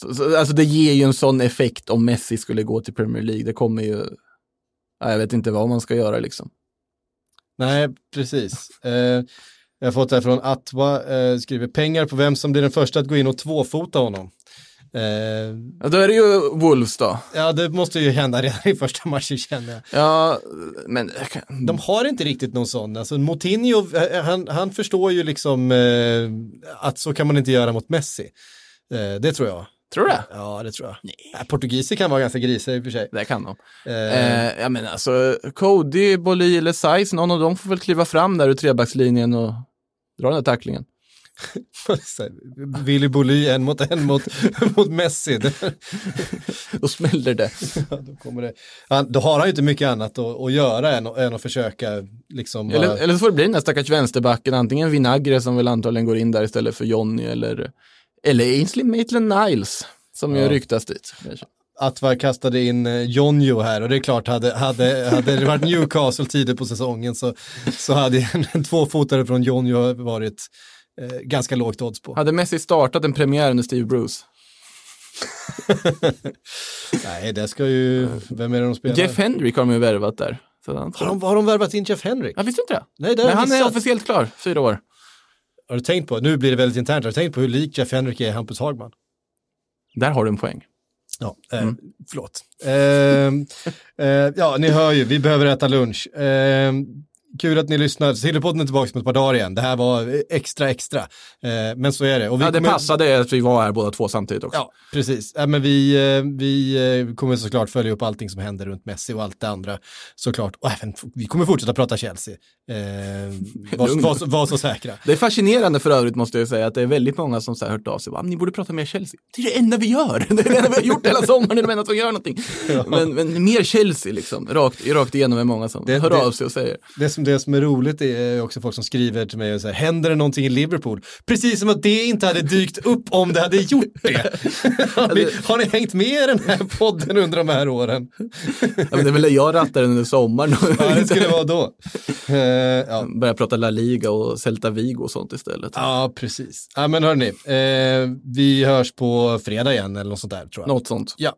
så, så, alltså det ger ju en sån effekt om Messi skulle gå till Premier League. Det kommer ju, ja, jag vet inte vad man ska göra liksom. Nej, precis. Eh, jag har fått det här från Atwa, eh, skriver pengar på vem som blir den första att gå in och tvåfota honom. Eh, Ja, då är det ju Wolves då. ja, det måste ju hända redan i första matchen känner jag. Ja, men De har inte riktigt någon sån. Alltså, Moutinho, eh, han, han förstår ju liksom eh, att så kan man inte göra mot Messi. Eh, det tror jag. tror du det? Ja, det tror jag. Nej. Portugiser kan vara ganska grisiga i och för sig. Det kan de. Eh, Eh, jag menar alltså, Cody, Bolly eller Size, någon av dem får väl kliva fram där ur trebackslinjen och dra den där tacklingen. Här, Willy Boly en mot en mot, mot Messi. [LAUGHS] Då smäller det. Ja, då, kommer det. Han, då har han ju inte mycket annat att, att göra än, än att försöka liksom bara, Eller, eller så får det bli den där stackars vänsterbacken, antingen Vinagre som väl antagligen går in där istället för Johnny eller, eller Ainsley Maitland-Niles som ju Ja. ryktas dit. Atvar kastade in eh, Jonjo här och det är klart, hade, hade, hade det varit Newcastle tidigt på säsongen så, så hade en, [LAUGHS] en tvåfotare från Jonjo varit eh, ganska lågt odds på. Hade Messi startat en premiär under Steve Bruce? [LAUGHS] Nej, det ska ju, vem är det de spelar? Jeff Hendrick har de ju värvat där. Så han har, de, har de värvat in Jeff Henry? Jag visste inte det. Nej, det Men han är officiellt klar, fyra år. Har du tänkt på, nu blir det väldigt internt, har du tänkt på hur lik Jeff Henrik är Hampus Hagman? Där har du en poäng. Ja, eh, förlåt. Eh, [LAUGHS] eh, ja, ni hör ju, vi behöver äta lunch. Eh, kul att ni lyssnar. Sillypodden är tillbaka om ett par dagar igen. Det här var extra, extra. Eh, men så är det. Och vi Ja, det kommer- passade att vi var här båda två samtidigt också. Ja, precis. Ja, men vi, eh, vi eh, kommer såklart följa upp allting som händer runt Messi och allt det andra såklart. Och även, vi kommer fortsätta prata Chelsea. Eh, [LAUGHS] var, var, så- var så säkra. Det är fascinerande för övrigt måste jag säga att det är väldigt många som så här hört av sig. Bara, Ni borde prata mer Chelsea. Det är det enda vi gör. [LAUGHS] Det är det enda vi har gjort hela sommaren. Det är de enda som gör någonting. Men, men mer Chelsea liksom. Rakt, rakt igenom är många som Det- hör det- av sig och säger. Det som, det som är roligt är också folk som skriver till mig och säger, händer det någonting i Liverpool? Precis som att det inte hade dykt upp om det hade gjort det. [LAUGHS] har, ni, har ni hängt med i den här podden under de här åren? Ja, men det är väl jag rattar under sommaren. [LAUGHS] Ja, det skulle vara då. Eh, ja. Börja prata La Liga och Celta Vigo och sånt istället. ja, precis. Ja, men hörni, eh, vi hörs på fredag igen eller något sånt där tror jag. Något sånt. Ja,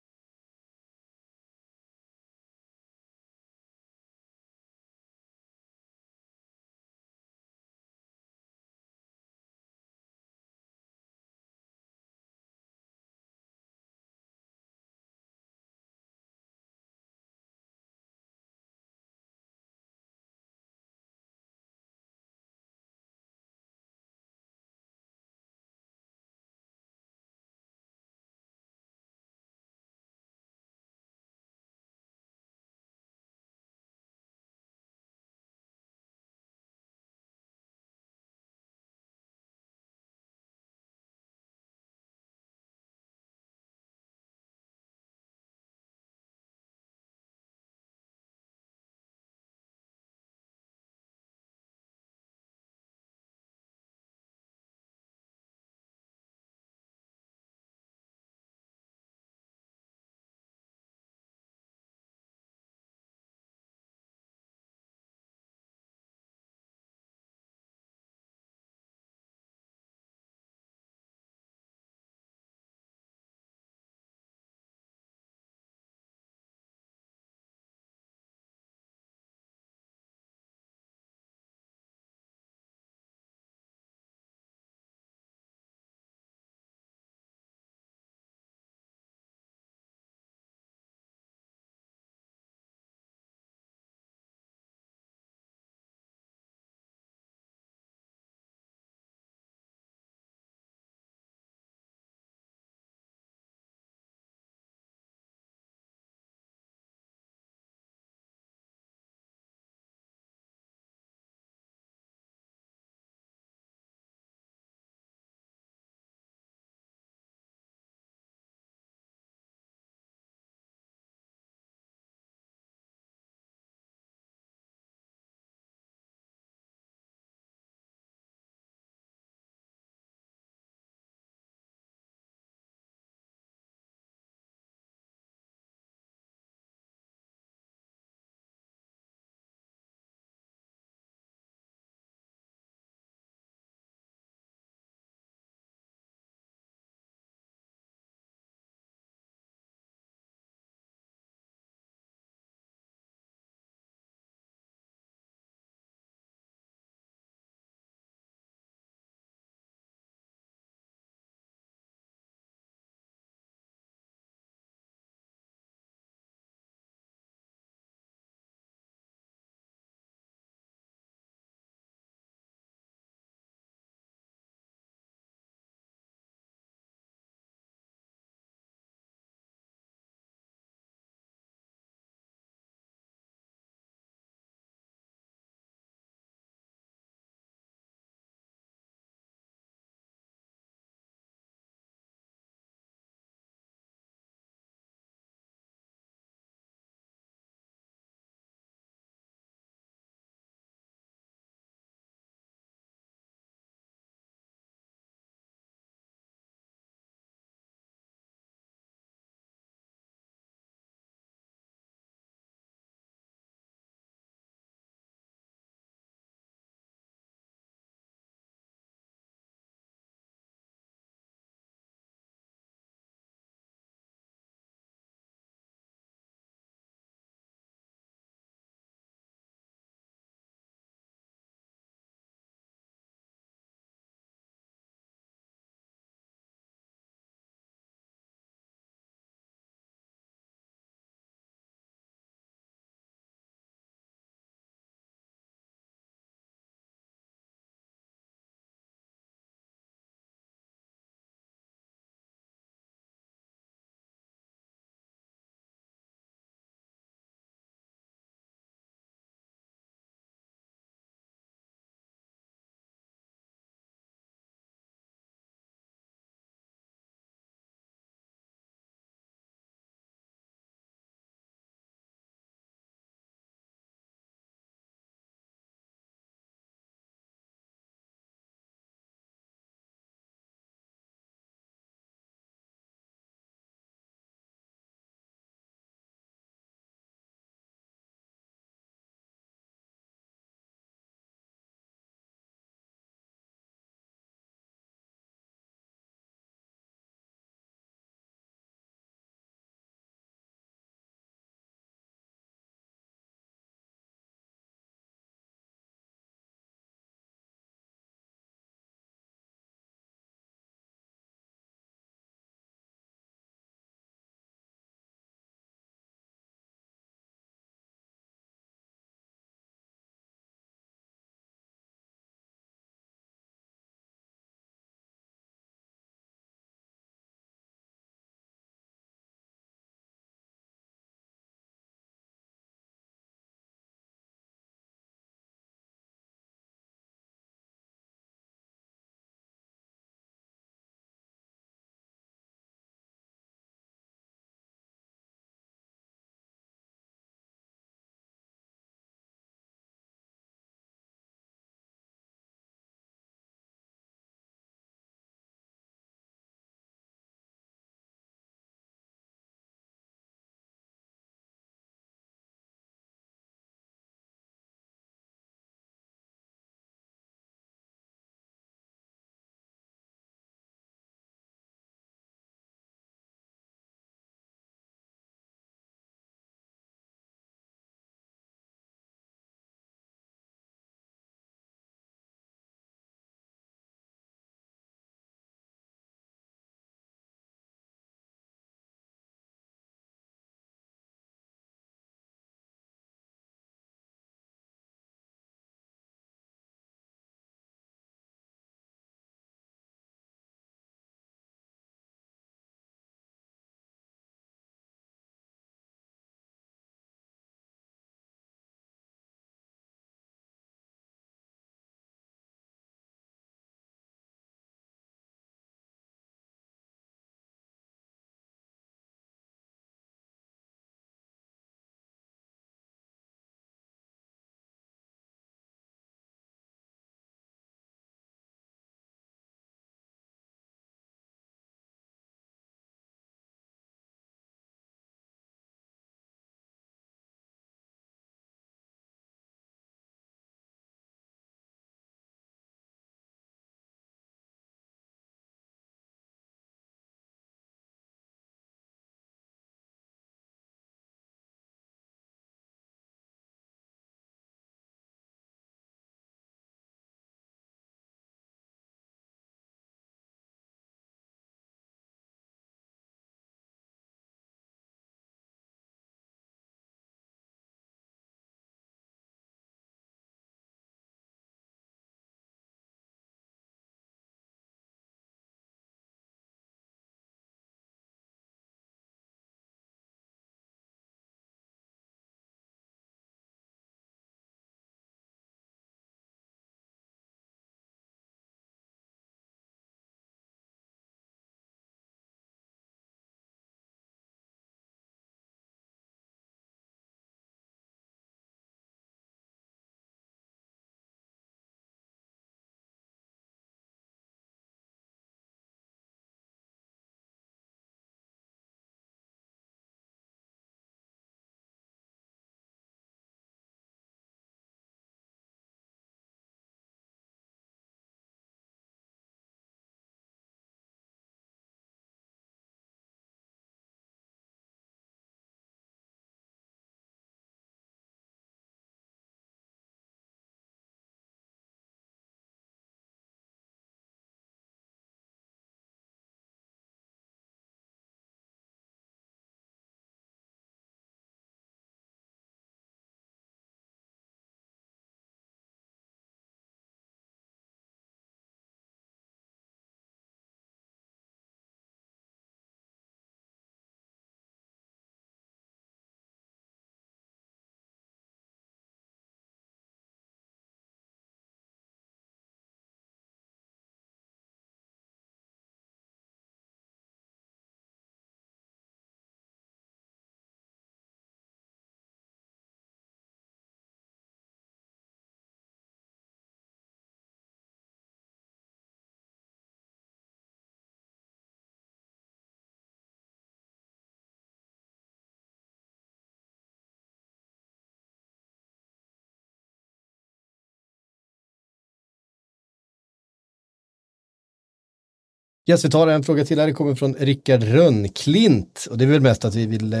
Yes, vi tar en fråga till här. Det kommer från Rickard Rönnklint. Och det är väl mest att vi vill eh,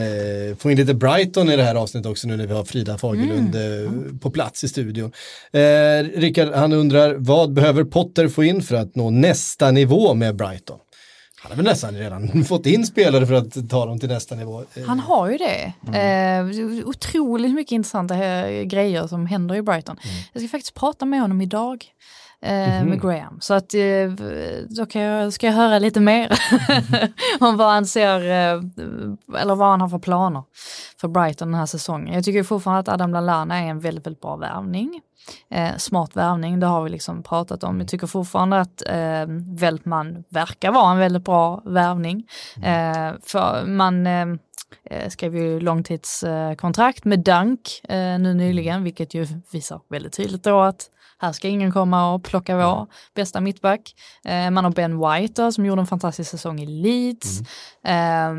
få in lite Brighton i det här avsnittet också nu när vi har Frida Fagerlund eh, på plats i studion. Eh, Rickard, han undrar vad behöver Potter få in för att nå nästa nivå med Brighton? Han har väl nästan redan [LAUGHS] fått in spelare för att ta dem till nästa nivå. Eh, Han har ju det. Eh, otroligt mycket intressanta eh, grejer som händer i Brighton. Jag ska faktiskt prata med honom idag. Eh, Med Graham. Så att eh, då kan jag, ska jag höra lite mer [LAUGHS] om vad han ser, eh, eller vad han har för planer för Brighton den här säsongen. Jag tycker fortfarande att Adam Lallana är en väldigt, väldigt bra värvning. Eh, smart värvning, det har vi liksom pratat om. Jag tycker fortfarande att eh, Veltman verkar vara en väldigt bra värvning. Eh, för man eh, skrev ju långtidskontrakt med Dunk eh, nu nyligen, vilket ju visar väldigt tydligt då att här ska ingen komma och plocka vår bästa mittback. Eh, man har Ben White då, som gjorde en fantastisk säsong i Leeds. Eh,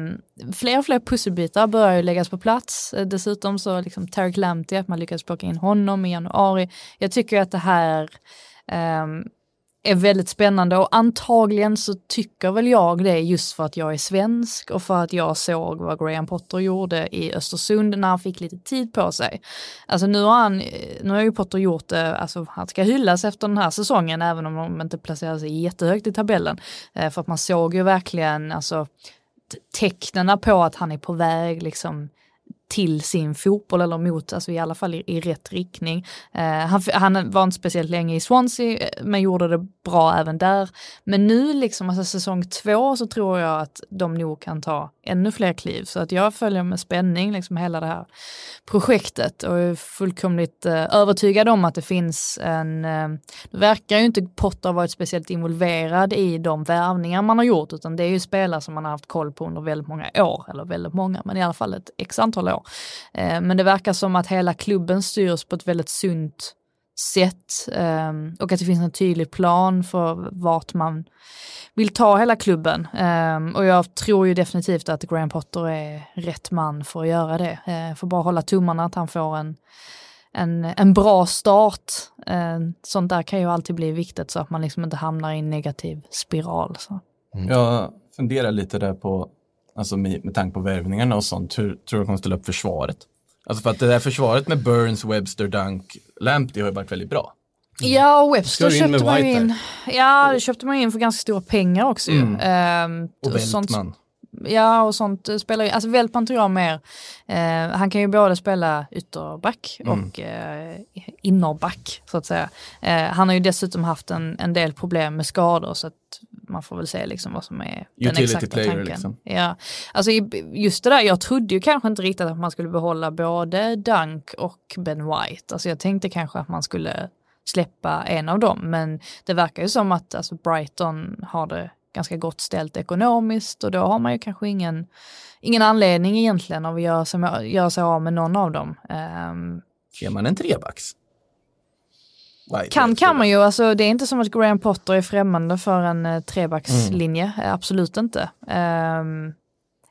fler och fler pusselbitar börjar ju läggas på plats. Eh, dessutom så liksom Tarek Lamptey, att man lyckades plocka in honom i januari. Jag tycker att det här ehm, är väldigt spännande och antagligen så tycker väl jag det just för att jag är svensk och för att jag såg vad Graham Potter gjorde i Östersund när han fick lite tid på sig. Alltså nu har han, nu har ju Potter gjort det, alltså han ska hyllas efter den här säsongen även om de inte placerar sig jättehögt i tabellen. Eh, för att man såg ju verkligen alltså tecknena på att han är på väg liksom till sin fotboll eller mot, alltså i alla fall i, i rätt riktning. Eh, han, han var inte speciellt länge i Swansea eh, men gjorde det bra även där. Men nu liksom, alltså säsong två så tror jag att de nog kan ta ännu fler kliv. Så att jag följer med spänning liksom hela det här projektet och är fullkomligt eh, övertygad om att det finns en, eh, det verkar ju inte Potter varit speciellt involverad i de värvningar man har gjort utan det är ju spelare som man har haft koll på under väldigt många år, eller väldigt många, men i alla fall ett x antal år. Eh, men det verkar som att hela klubben styrs på ett väldigt sunt sätt eh, och att det finns en tydlig plan för vart man vill ta hela klubben. Eh, och jag tror ju definitivt att Graham Potter är rätt man för att göra det. Eh, får bara hålla tummarna att han får en, en, en bra start. Eh, sånt där kan ju alltid bli viktigt så att man liksom inte hamnar i en negativ spiral. Så. Mm. Jag funderar lite där på, alltså med, med tanke på värvningarna och sånt, hur tror du kommer ställa upp försvaret? Alltså för att det där försvaret med Burns, Webster, Dunk, Lamptey har ju varit väldigt bra. Ja, och Webster köpte man ju in. Ja, det köpte man in för ganska stora pengar också ju. Mm. Ehm, Och sånt- Veltman. Ja, och sånt spelar ju, alltså Veltman tror jag mer, eh, han kan ju både spela ytterback Mm. och eh, innerback så att säga. Eh, han har ju dessutom haft en, en del problem med skador så att man får väl se liksom vad som är den Utility exakta player, tanken. liksom. Ja, alltså just det där, jag trodde ju kanske inte riktigt att man skulle behålla både Dunk och Ben White. Alltså jag tänkte kanske att man skulle släppa en av dem, men det verkar ju som att alltså, Brighton har det ganska gott ställt ekonomiskt och då har man ju kanske ingen, ingen anledning egentligen av att göra sig, göra sig av med någon av dem. Ehm, Ger man en trebacks? White, kan kan man ju, alltså det är inte som att Graham Potter är främmande för en eh, trebackslinje, Eh, absolut inte. Ehm,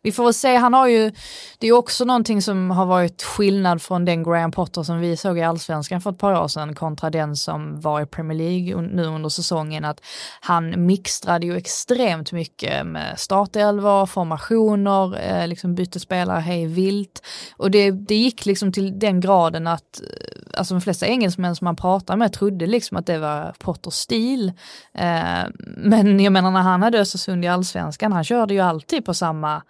vi får väl se, han har ju, det är också någonting som har varit skillnad från den Graham Potter som vi såg i allsvenskan för ett par år sedan kontra den som var i Premier League nu under säsongen, att han mixtrade ju extremt mycket med startelvor, formationer, eh, liksom bytte spelare hej vilt. Och det, det gick liksom till den graden att eh, alltså de flesta engelsmän som man pratar med trodde liksom att det var Potters stil. Eh, men jag menar när han hade Östersund i allsvenskan, han körde ju alltid på samma,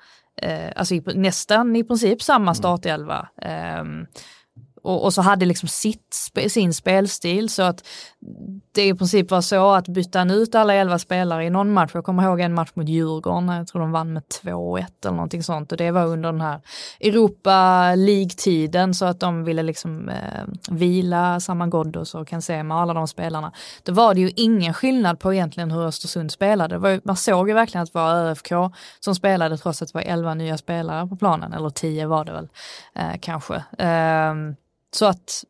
eh, alltså i, nästan i princip samma startelva. Ehm, och, och så hade liksom sitt, sin spelstil så att det i princip var så att byta han ut alla elva spelare i någon match. Jag kommer ihåg en match mot Djurgården, jag tror de vann med 2-1 eller någonting sånt och det var under den här Europa League-tiden så att de ville liksom eh, vila Saman Ghoddos och Kansema och alla de spelarna. Då var det ju ingen skillnad på egentligen hur Östersund spelade. Var ju, man såg ju verkligen att det var ÖFK som spelade trots att det var 11 nya spelare på planen, eller tio var det väl eh, kanske. Eh, så att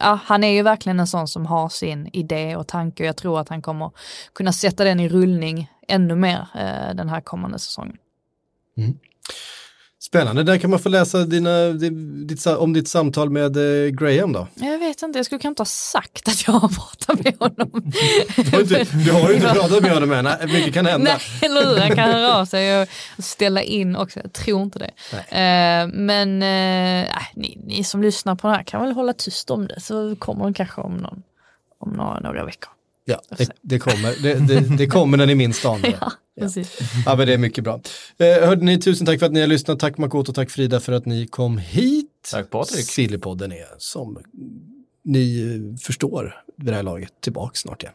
ja, han är ju verkligen en sån som har sin idé och tanke och jag tror att han kommer kunna sätta den i rullning ännu mer eh, den här kommande säsongen. Mm. Spännande, där kan man få läsa dina, ditt, om ditt samtal med eh, Graham då. Jag vet inte, jag skulle kanske inte ha sagt att jag har pratat med honom. Du har, inte, du har ju inte [LAUGHS] pratat med honom än, Nej, mycket kan hända. Nej, eller hur? Han kan höra av sig och ställa in också. Jag tror inte det. Eh, men eh, ni, ni som lyssnar på det här kan väl hålla tyst om det så kommer den kanske om, någon, om några, några veckor. Ja, det, det kommer. Det, det, det, kommer när ni minst anar det. Ja, precis. Ja, men det är mycket bra. Eh, hörde ni, tusen tack för att ni har lyssnat. Tack Makoto, tack Frida för att ni kom hit. Tack Patrik. Sillypodden är som ni förstår vid det här laget tillbaka snart igen.